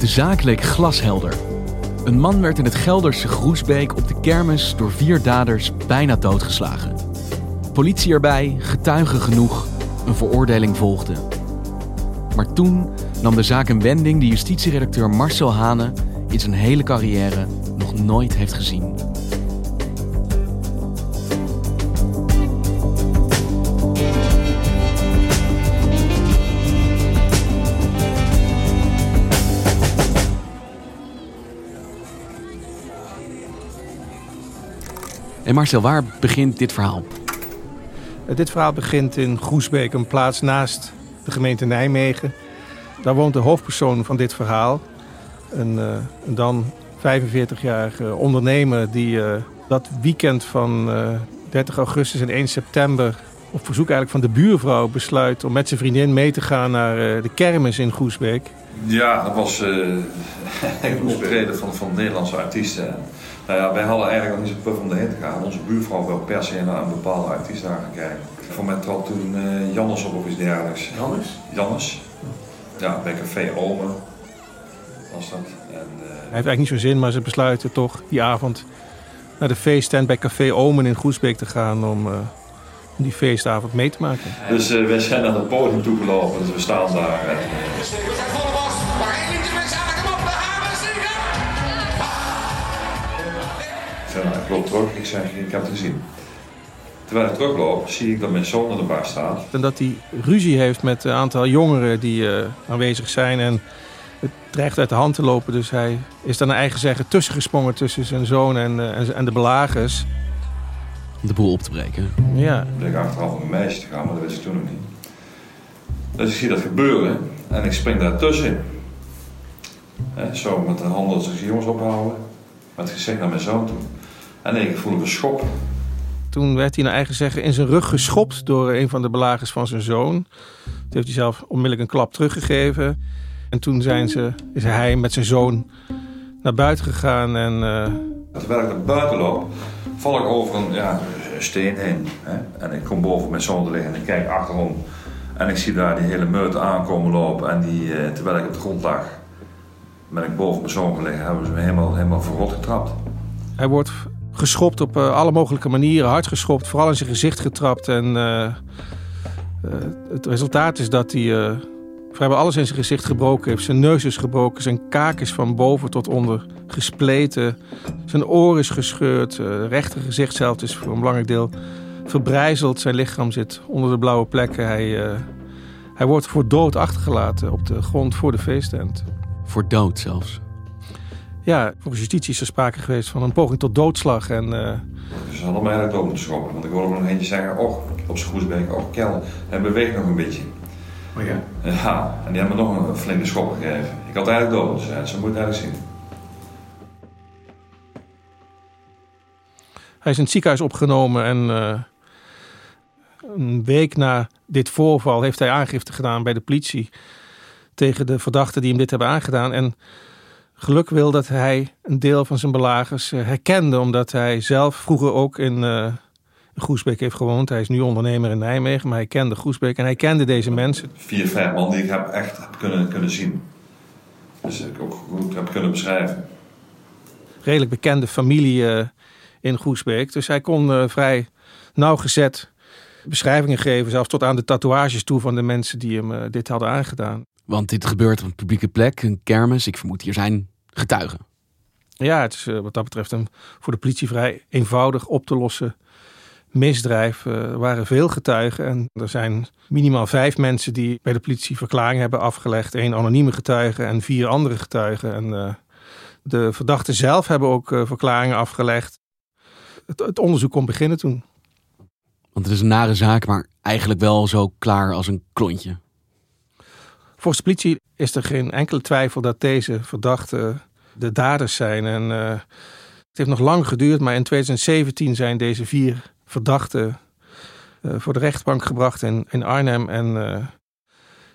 De zaak leek glashelder. Een man werd in het Gelderse Groesbeek op de kermis door vier daders bijna doodgeslagen. Politie erbij, getuigen genoeg, een veroordeling volgde. Maar toen nam de zaak een wending die justitieredacteur Marcel Hane in zijn hele carrière nog nooit heeft gezien. En Marcel, waar begint dit verhaal? Dit verhaal begint in Groesbeek, een plaats naast de gemeente Nijmegen. Daar woont de hoofdpersoon van dit verhaal. Een, uh, een dan 45-jarige ondernemer die uh, dat weekend van uh, 30 augustus en 1 september op verzoek eigenlijk van de buurvrouw besluit om met zijn vriendin mee te gaan naar de kermis in Groesbeek. Ja, dat was een optreden van, van Nederlandse artiesten. Nou ja, wij hadden eigenlijk al niet zo veel om erheen te gaan. Onze buurvrouw wil per se naar een bepaalde artiest daar gaan kijken. Voor mij trad toen uh, Jannes op of iets dergelijks. Jannes? Jannes. Ja, bij Café Ome was dat. En, uh... Hij heeft eigenlijk niet zo'n zin, maar ze besluiten toch die avond naar de feesttent bij Café Omen in Groesbeek te gaan om, uh, om die feestavond mee te maken. Dus uh, we zijn naar het podium toegelopen, dus we staan daar. En, terug. Ik zeg, ik heb het gezien. Terwijl ik terugloop, zie ik dat mijn zoon aan de bar staat. En dat hij ruzie heeft met een aantal jongeren die uh, aanwezig zijn. En het dreigt uit de hand te lopen. Dus hij is dan naar eigen zeggen tussengesprongen tussen zijn zoon en, uh, en de belagers. De boel op te breken. Ja. Ik bleek achteraf om een meisje te gaan, maar dat wist ik toen nog niet. Dus ik zie dat gebeuren en ik spring daar tussen. En zo met de handen zich jongens ophouden. Met het gezicht naar mijn zoon toe. En ik voel een schop. Toen werd hij naar eigen zeggen in zijn rug geschopt door een van de belagers van zijn zoon. Toen heeft hij zelf onmiddellijk een klap teruggegeven. En toen zijn ze, is hij met zijn zoon naar buiten gegaan. En, uh... Terwijl ik naar buiten loop, val ik over een ja, steen heen. Hè? En ik kom boven mijn zoon te liggen en ik kijk achterom. En ik zie daar die hele meute aankomen lopen. En die, uh, terwijl ik op de grond lag, ben ik boven mijn zoon gelegen. Hebben ze me helemaal, helemaal verrot getrapt. Hij wordt geschopt op uh, alle mogelijke manieren, hard geschopt, vooral in zijn gezicht getrapt. En uh, uh, het resultaat is dat hij vrijwel alles in zijn gezicht gebroken heeft. Zijn neus is gebroken, zijn kaak is van boven tot onder gespleten. Zijn oor is gescheurd, de rechter gezichtshelft is voor een belangrijk deel verbrijzeld. Zijn lichaam zit onder de blauwe plekken. Hij, hij wordt voor dood achtergelaten op de grond voor de feesttent. Voor dood zelfs? Ja, volgens justitie is er sprake geweest van een poging tot doodslag. En, uh... Ze hadden mij eigenlijk dood moeten schoppen. Want ik hoorde nog eentje zeggen, oh, op zijn Groesbeek, oh, Kel, hij beweegt nog een beetje. Oh ja? Ja, en die hebben me nog een flinke schop gegeven. Ik had eigenlijk dood, ze, ze moeten eigenlijk zien. Hij is in het ziekenhuis opgenomen en uh, een week na dit voorval heeft hij aangifte gedaan bij de politie tegen de verdachten die hem dit hebben aangedaan. En geluk wil dat hij een deel van zijn belagers herkende, omdat hij zelf vroeger ook in uh, Groesbeek heeft gewoond. Hij is nu ondernemer in Nijmegen, maar hij kende Groesbeek en hij kende deze mensen. Vier, vijf man die ik heb echt heb kunnen, kunnen zien. Dus ik ook goed heb kunnen beschrijven. Redelijk bekende familie uh, in Groesbeek. Dus hij kon uh, vrij nauwgezet beschrijvingen geven, zelfs tot aan de tatoeages toe van de mensen die hem dit hadden aangedaan. Want dit gebeurt op een publieke plek, een kermis. Ik vermoed hier zijn getuigen. Ja, het is wat dat betreft een voor de politie vrij eenvoudig op te lossen misdrijf. Er waren veel getuigen en er zijn minimaal vijf mensen die bij de politie verklaring hebben afgelegd. Eén anonieme getuige en vier andere getuigen. En uh, de verdachten zelf hebben ook uh, verklaringen afgelegd. Het, het onderzoek kon beginnen toen. Want het is een nare zaak, maar eigenlijk wel zo klaar als een klontje. Volgens de politie is er geen enkele twijfel dat deze verdachten de daders zijn. En uh, het heeft nog lang geduurd, maar in 2017 zijn deze vier verdachten uh, voor de rechtbank gebracht in, in Arnhem. En uh,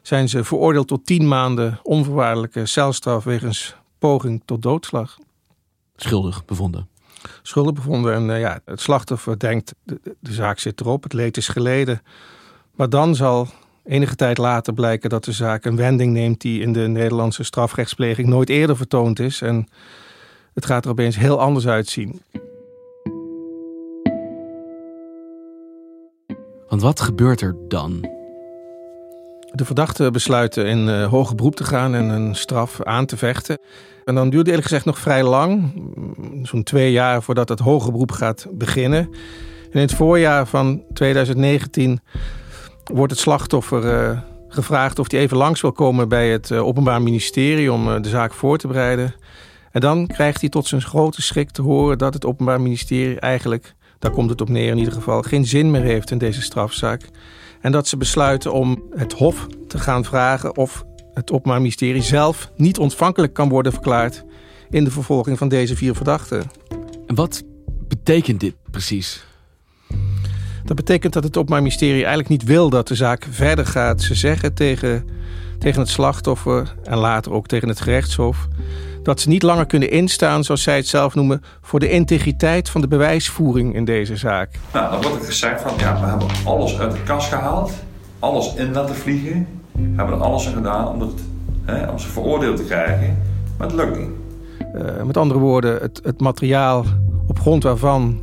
zijn ze veroordeeld tot tien maanden onvoorwaardelijke celstraf wegens poging tot doodslag. Schuldig bevonden. Schuldig bevonden. En ja, het slachtoffer denkt, de, de, zaak zit erop, het leed is geleden. Maar dan zal enige tijd later blijken dat de zaak een wending neemt die in de Nederlandse strafrechtspleging nooit eerder vertoond is. En het gaat er opeens heel anders uitzien. Want wat gebeurt er dan? De verdachten besluiten in uh, hoger beroep te gaan en een straf aan te vechten. En dan duurt eerlijk gezegd nog vrij lang, zo'n twee jaar voordat het hoger beroep gaat beginnen. En in het voorjaar van 2019 wordt het slachtoffer uh, gevraagd of hij even langs wil komen bij het uh, Openbaar Ministerie om uh, de zaak voor te bereiden. En dan krijgt hij tot zijn grote schrik te horen dat het Openbaar Ministerie eigenlijk, daar komt het op neer in ieder geval, geen zin meer heeft in deze strafzaak. En dat ze besluiten om het Hof te gaan vragen of het Openbaar Ministerie zelf niet ontvankelijk kan worden verklaard in de vervolging van deze vier verdachten. En wat betekent dit precies? Dat betekent dat het Openbaar Ministerie eigenlijk niet wil dat de zaak verder gaat. Ze zeggen tegen, tegen het slachtoffer en later ook tegen het gerechtshof dat ze niet langer kunnen instaan, zoals zij het zelf noemen, voor de integriteit van de bewijsvoering in deze zaak. Nou, dan wordt er gezegd van ja, we hebben alles uit de kast gehaald, alles in laten vliegen, hebben er alles aan gedaan om, het, hè, om ze veroordeeld te krijgen, maar het lukt niet. Uh, met andere woorden, het, het materiaal op grond waarvan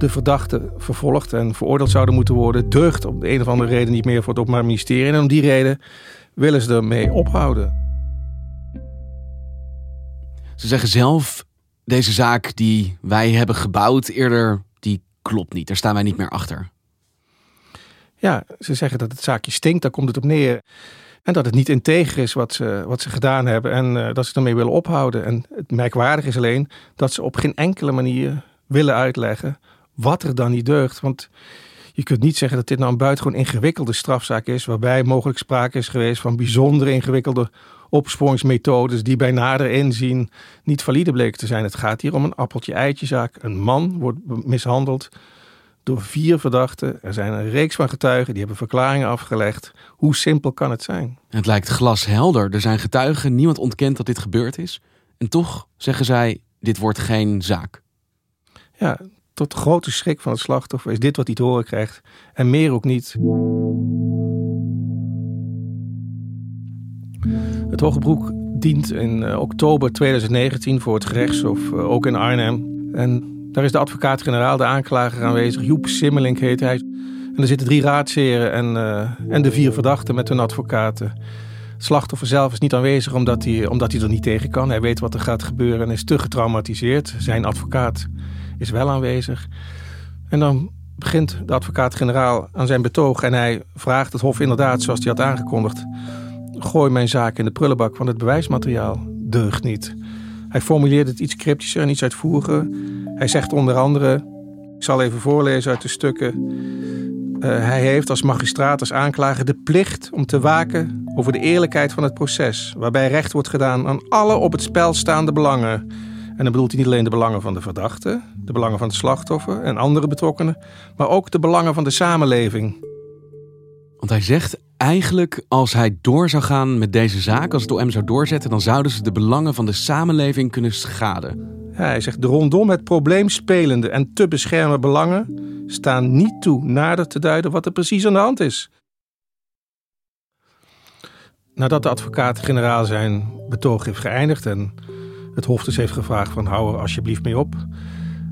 de verdachten vervolgd en veroordeeld zouden moeten worden, deugt op de een of andere reden niet meer voor het Openbaar Ministerie. En om die reden willen ze ermee ophouden. Ze zeggen zelf, deze zaak die wij hebben gebouwd eerder, die klopt niet. Daar staan wij niet meer achter. Ja, ze zeggen dat het zaakje stinkt, daar komt het op neer. En dat het niet integer is wat ze, wat ze gedaan hebben en uh, dat ze ermee willen ophouden. En het merkwaardige is alleen dat ze op geen enkele manier willen uitleggen wat er dan niet deugt. Want je kunt niet zeggen dat dit nou een buitengewoon ingewikkelde strafzaak is, waarbij mogelijk sprake is geweest van bijzonder ingewikkelde opsporingsmethodes die bij nader inzien niet valide bleken te zijn. Het gaat hier om een appeltje-eitje-zaak. Een man wordt mishandeld door vier verdachten. Er zijn een reeks van getuigen die hebben verklaringen afgelegd. Hoe simpel kan het zijn? Het lijkt glashelder. Er zijn getuigen, niemand ontkent dat dit gebeurd is. En toch zeggen zij: dit wordt geen zaak. Ja, tot grote schrik van het slachtoffer is dit wat hij te horen krijgt. En meer ook niet. Het Hoge Broek dient in uh, oktober 2019 voor het gerechtshof, uh, ook in Arnhem. En daar is de advocaat-generaal, de aanklager aanwezig. Joep Simmelink heet hij. En er zitten drie raadsheren en, uh, en de vier verdachten met hun advocaten. Het slachtoffer zelf is niet aanwezig omdat hij, omdat hij er niet tegen kan. Hij weet wat er gaat gebeuren en is te getraumatiseerd. Zijn advocaat is wel aanwezig. En dan begint de advocaat-generaal aan zijn betoog en hij vraagt het hof inderdaad, zoals hij had aangekondigd, gooi mijn zaak in de prullenbak, want het bewijsmateriaal deugt niet. Hij formuleert het iets cryptischer en iets uitvoeriger. Hij zegt onder andere, ik zal even voorlezen uit de stukken. Uh, hij heeft als magistraat, als aanklager de plicht om te waken over de eerlijkheid van het proces, waarbij recht wordt gedaan aan alle op het spel staande belangen. En dan bedoelt hij niet alleen de belangen van de verdachte, de belangen van het slachtoffer en andere betrokkenen, maar ook de belangen van de samenleving. Want hij zegt eigenlijk, als hij door zou gaan met deze zaak, als het OM zou doorzetten, dan zouden ze de belangen van de samenleving kunnen schaden. Ja, hij zegt, de rondom het probleem spelende en te beschermen belangen staan niet toe nader te duiden wat er precies aan de hand is. Nadat de advocaat-generaal zijn betoog heeft geëindigd en het Hof dus heeft gevraagd van hou er alsjeblieft mee op,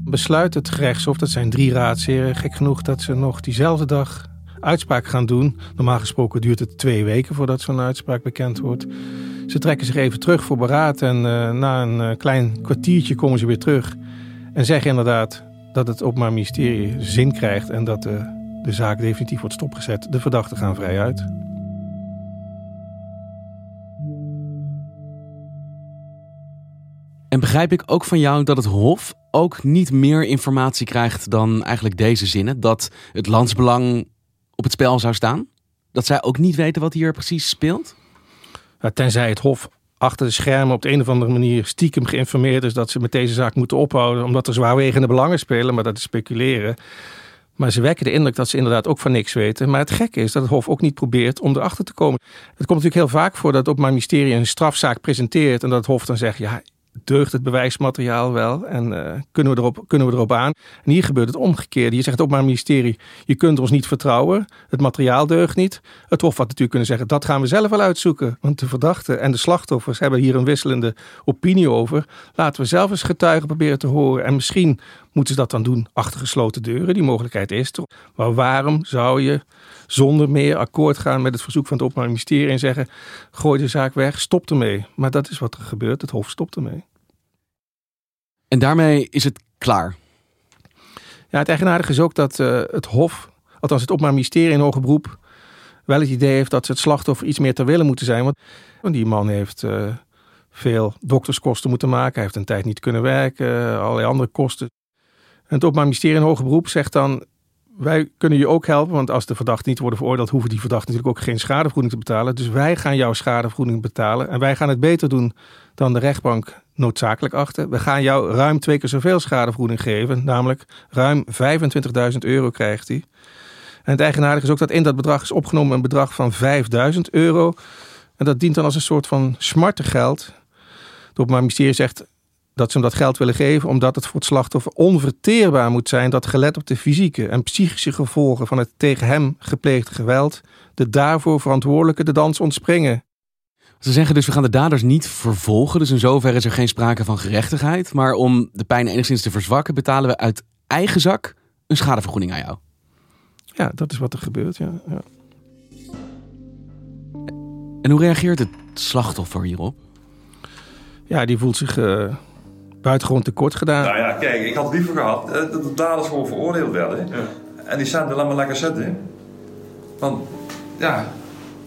besluit het gerechtshof, dat zijn drie raadsheren, gek genoeg dat ze nog diezelfde dag uitspraak gaan doen. Normaal gesproken duurt het twee weken voordat zo'n uitspraak bekend wordt. Ze trekken zich even terug voor beraad en uh, na een uh, klein kwartiertje komen ze weer terug. En zeggen inderdaad dat het Openbaar Ministerie zin krijgt en dat de, de zaak definitief wordt stopgezet. De verdachten gaan vrij uit. En begrijp ik ook van jou dat het Hof ook niet meer informatie krijgt dan eigenlijk deze zinnen? Dat het landsbelang op het spel zou staan? Dat zij ook niet weten wat hier precies speelt? tenzij het Hof achter de schermen op de een of andere manier stiekem geïnformeerd is dat ze met deze zaak moeten ophouden, omdat er zwaarwegende belangen spelen, maar dat is speculeren. Maar ze wekken de indruk dat ze inderdaad ook van niks weten. Maar het gekke is dat het Hof ook niet probeert om erachter te komen. Het komt natuurlijk heel vaak voor dat het Openbaar Ministerie een strafzaak presenteert en dat het Hof dan zegt: ja, deugt het bewijsmateriaal wel en uh, kunnen, we erop, kunnen we erop aan? En hier gebeurt het omgekeerde. Je zegt ook maar ministerie, je kunt ons niet vertrouwen. Het materiaal deugt niet. Het Hof had natuurlijk kunnen zeggen, dat gaan we zelf wel uitzoeken. Want de verdachten en de slachtoffers hebben hier een wisselende opinie over. Laten we zelf eens getuigen proberen te horen. En misschien moeten ze dat dan doen achter gesloten deuren. Die mogelijkheid is er. Maar waarom zou je zonder meer akkoord gaan met het verzoek van het Openbaar Ministerie en zeggen: gooi de zaak weg, stop ermee. Maar dat is wat er gebeurt. Het Hof stopt ermee. En daarmee is het klaar. Ja, het eigenaardige is ook dat uh, het Hof, althans het Openbaar Ministerie in hoger beroep, wel het idee heeft dat ze het slachtoffer iets meer ter willen moeten zijn. Want die man heeft uh, veel dokterskosten moeten maken. Hij heeft een tijd niet kunnen werken, allerlei andere kosten. Het Openbaar Ministerie in hoger beroep zegt dan: wij kunnen je ook helpen, want als de verdachten niet worden veroordeeld, hoeven die verdachten natuurlijk ook geen schadevergoeding te betalen. Dus wij gaan jouw schadevergoeding betalen en wij gaan het beter doen dan de rechtbank noodzakelijk achter. We gaan jou ruim twee keer zoveel schadevergoeding geven, namelijk ruim 25.000 euro krijgt hij. En het eigenaardige is ook dat in dat bedrag is opgenomen een bedrag van 5000 euro. En dat dient dan als een soort van smartengeld. Het Openbaar Ministerie zegt dat ze hem dat geld willen geven omdat het voor het slachtoffer onverteerbaar moet zijn dat gelet op de fysieke en psychische gevolgen van het tegen hem gepleegde geweld de daarvoor verantwoordelijke de dans ontspringen. Ze zeggen dus we gaan de daders niet vervolgen, dus in zoverre is er geen sprake van gerechtigheid, maar om de pijn enigszins te verzwakken betalen we uit eigen zak een schadevergoeding aan jou. Ja, dat is wat er gebeurt, ja. ja. En hoe reageert het slachtoffer hierop? Ja, die voelt zich uh, buitengewoon tekort gedaan. Nou ja, kijk, ik had liever gehad dat de daders gewoon veroordeeld werden. Ja. En die centen laat maar lekker zitten. Want ja,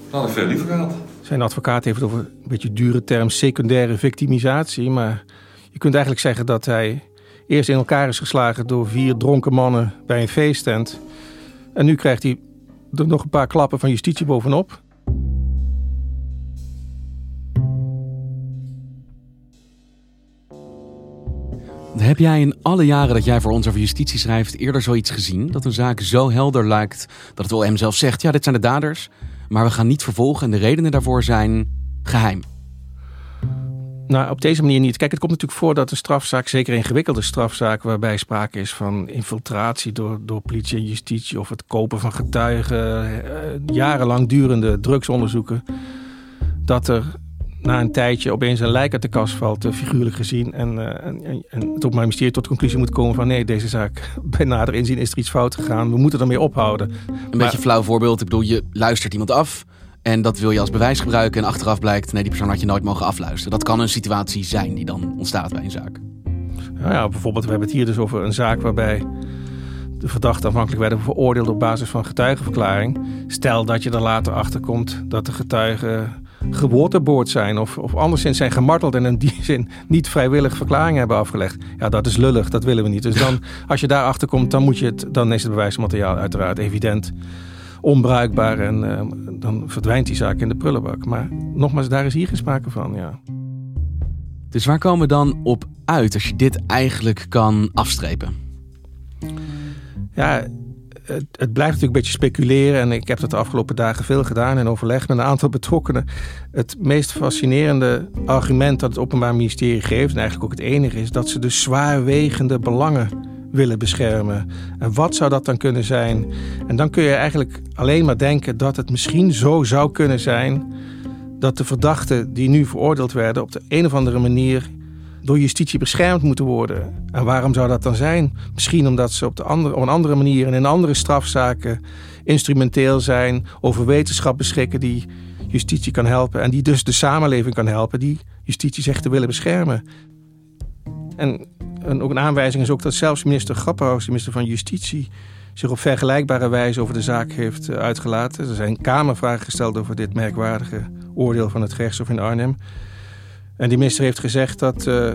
dat had ik veel liever gehad. Zijn advocaat heeft het over een beetje dure term secundaire victimisatie. Maar je kunt eigenlijk zeggen dat hij eerst in elkaar is geslagen door vier dronken mannen bij een feesttent. En nu krijgt hij er nog een paar klappen van justitie bovenop. Heb jij in alle jaren dat jij voor ons over justitie schrijft eerder zoiets gezien? Dat een zaak zo helder lijkt dat het OM zelf zegt: ja, dit zijn de daders, maar we gaan niet vervolgen en de redenen daarvoor zijn geheim. Nou, op deze manier niet. Kijk, het komt natuurlijk voor dat een strafzaak, zeker een ingewikkelde strafzaak, waarbij sprake is van infiltratie door, door politie en justitie of het kopen van getuigen, eh, jarenlang durende drugsonderzoeken, dat er na een tijdje opeens een lijk uit de kast valt, uh, figuurlijk gezien. En, uh, en, en, het Openbaar Ministerie tot de conclusie moet komen van nee, deze zaak, bij nader inzien is er iets fout gegaan. We moeten ermee ophouden. Een beetje een flauw voorbeeld. Ik bedoel, je luistert iemand af en dat wil je als bewijs gebruiken. En achteraf blijkt, nee, die persoon had je nooit mogen afluisteren. Dat kan een situatie zijn die dan ontstaat bij een zaak. Nou ja, bijvoorbeeld, we hebben het hier dus over een zaak waarbij de verdachten afhankelijk werden veroordeeld op basis van getuigenverklaring. Stel dat je er later achter komt dat de getuigen geboorteboord zijn of, of anderszins zijn gemarteld en in die zin niet vrijwillig verklaringen hebben afgelegd. Ja, dat is lullig, dat willen we niet. Dus dan, als je daarachter komt, dan, moet je het, dan is het bewijsmateriaal uiteraard evident onbruikbaar en uh, dan verdwijnt die zaak in de prullenbak. Maar nogmaals, daar is hier geen sprake van, ja. Dus waar komen we dan op uit als je dit eigenlijk kan afstrepen? Ja, het, blijft natuurlijk een beetje speculeren. En ik heb dat de afgelopen dagen veel gedaan in overleg met een aantal betrokkenen. Het meest fascinerende argument dat het Openbaar Ministerie geeft, en eigenlijk ook het enige, is dat ze de zwaarwegende belangen willen beschermen. En wat zou dat dan kunnen zijn? En dan kun je eigenlijk alleen maar denken dat het misschien zo zou kunnen zijn dat de verdachten die nu veroordeeld werden op de een of andere manier door justitie beschermd moeten worden. En waarom zou dat dan zijn? Misschien omdat ze op, de andere, op een andere manier en in andere strafzaken instrumenteel zijn, over wetenschap beschikken die justitie kan helpen en die dus de samenleving kan helpen die justitie zegt te willen beschermen. En, ook een aanwijzing is ook dat zelfs minister Grapperhaus, de minister van Justitie, zich op vergelijkbare wijze over de zaak heeft eh, uitgelaten. Er zijn kamervragen gesteld over dit merkwaardige oordeel van het gerechtshof in Arnhem. En die minister heeft gezegd dat uh,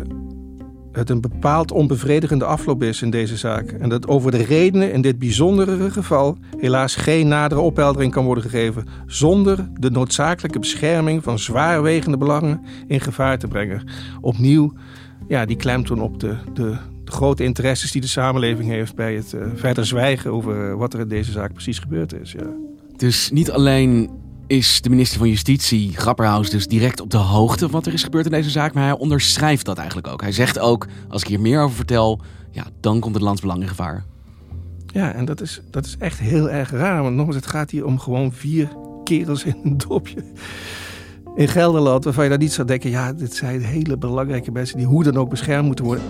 het een bepaald onbevredigende afloop is in deze zaak. En dat over de redenen in dit bijzondere geval helaas geen nadere opheldering kan worden gegeven. zonder de noodzakelijke bescherming van zwaarwegende belangen in gevaar te brengen. Opnieuw ja, die klemtoon op de, de, de grote interesses die de samenleving heeft bij het uh, verder zwijgen over wat er in deze zaak precies gebeurd is. Ja. Dus niet alleen is de minister van Justitie, Grapperhaus, dus direct op de hoogte wat er is gebeurd in deze zaak. Maar hij onderschrijft dat eigenlijk ook. Hij zegt ook, als ik hier meer over vertel, ja, dan komt het landsbelang in gevaar. Ja, en dat is, dat is echt heel erg raar. Want nogmaals, het gaat hier om gewoon vier kerels in een dopje in Gelderland. Waarvan je dan niet zou denken, ja, dit zijn hele belangrijke mensen die hoe dan ook beschermd moeten worden.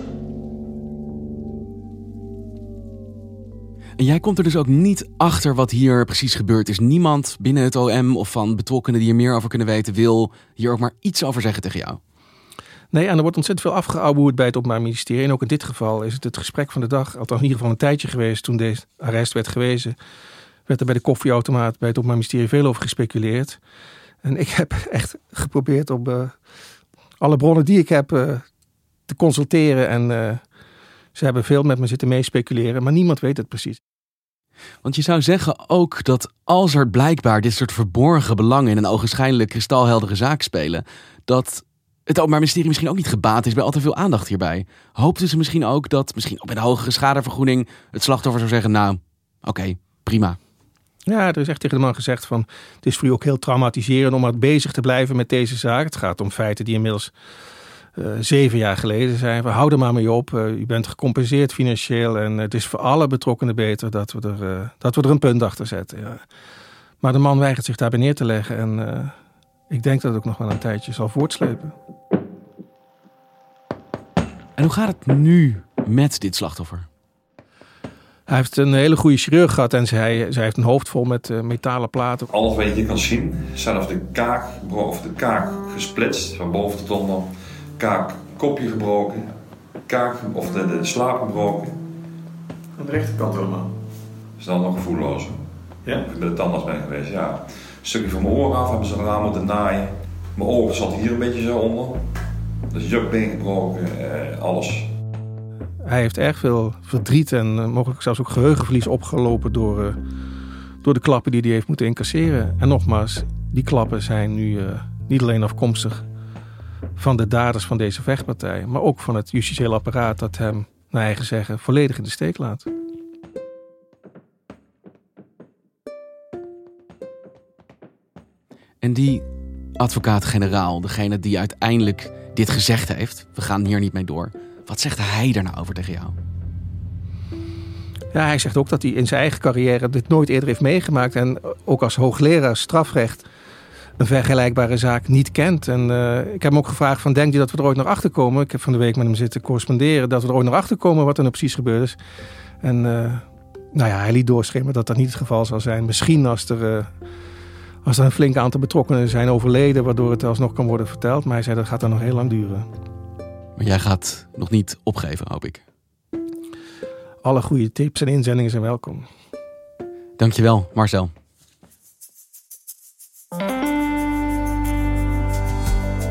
En jij komt er dus ook niet achter wat hier precies gebeurd is. Niemand binnen het OM of van betrokkenen die er meer over kunnen weten, wil hier ook maar iets over zeggen tegen jou. Nee, en er wordt ontzettend veel afgeouwehoerd bij het Openbaar Ministerie. En ook in dit geval is het het gesprek van de dag, althans in ieder geval een tijdje geweest toen deze arrest werd gewezen. Werd er bij de koffieautomaat bij het Openbaar Ministerie veel over gespeculeerd. En ik heb echt geprobeerd om uh, alle bronnen die ik heb uh, te consulteren. En uh, ze hebben veel met me zitten meespeculeren, maar niemand weet het precies. Want je zou zeggen ook dat als er blijkbaar dit soort verborgen belangen in een ogenschijnlijk kristalheldere zaak spelen, dat het Openbaar Ministerie misschien ook niet gebaat is bij al te veel aandacht hierbij. Hoopten ze misschien ook dat, misschien ook bij de hogere schadevergoeding, het slachtoffer zou zeggen, nou, oké, okay, prima. Ja, er is echt tegen de man gezegd van, het is voor u ook heel traumatiserend om maar bezig te blijven met deze zaak. Het gaat om feiten die inmiddels zeven jaar geleden zijn. We houden maar mee op. Uh, u bent gecompenseerd financieel. En het is voor alle betrokkenen beter dat we er, uh, dat we er een punt achter zetten. Ja. Maar de man weigert zich daarbij neer te leggen. En ik denk dat het ook nog wel een tijdje zal voortslepen. En hoe gaat het nu met dit slachtoffer? Hij heeft een hele goede chirurg gehad en zij, zij heeft een hoofd vol met uh, metalen platen. Alles wat je hier kan zien, zelfs de kaak, of de kaak gesplitst van boven tot onder kaak kopje gebroken, kaak of de, de slaap gebroken. Aan de rechterkant helemaal. Is dan nog gevoelloos. Ja? Ik ben de tandarts ben geweest, ja. Een stukje van mijn oor af hebben ze eraan moeten naaien. Mijn oor zat hier een beetje zo onder. Dus jukbeen gebroken, eh, alles. Hij heeft erg veel verdriet en uh, mogelijk zelfs ook geheugenverlies opgelopen door, uh, door de klappen die hij heeft moeten incasseren. En nogmaals, die klappen zijn nu uh, niet alleen afkomstig van de daders van deze vechtpartij, maar ook van het justitieel apparaat dat hem, naar eigen zeggen, volledig in de steek laat. En die advocaat-generaal, degene die uiteindelijk dit gezegd heeft, we gaan hier niet mee door. Wat zegt hij daar nou over tegen jou? Ja, hij zegt ook dat hij in zijn eigen carrière dit nooit eerder heeft meegemaakt. En ook als hoogleraar strafrecht een vergelijkbare zaak niet kent. En uh, ik heb hem ook gevraagd van, denkt u dat we er ooit nog achter komen? Ik heb van de week met hem zitten corresponderen, dat we er ooit nog achter komen wat er nou precies gebeurd is. En uh, nou ja, hij liet doorschemeren dat dat niet het geval zal zijn. Misschien als er, uh, als er een flink aantal betrokkenen zijn overleden, waardoor het alsnog kan worden verteld. Maar hij zei dat gaat dan nog heel lang duren. Maar jij gaat nog niet opgeven, hoop ik. Alle goede tips en inzendingen zijn welkom. Dankjewel, Marcel.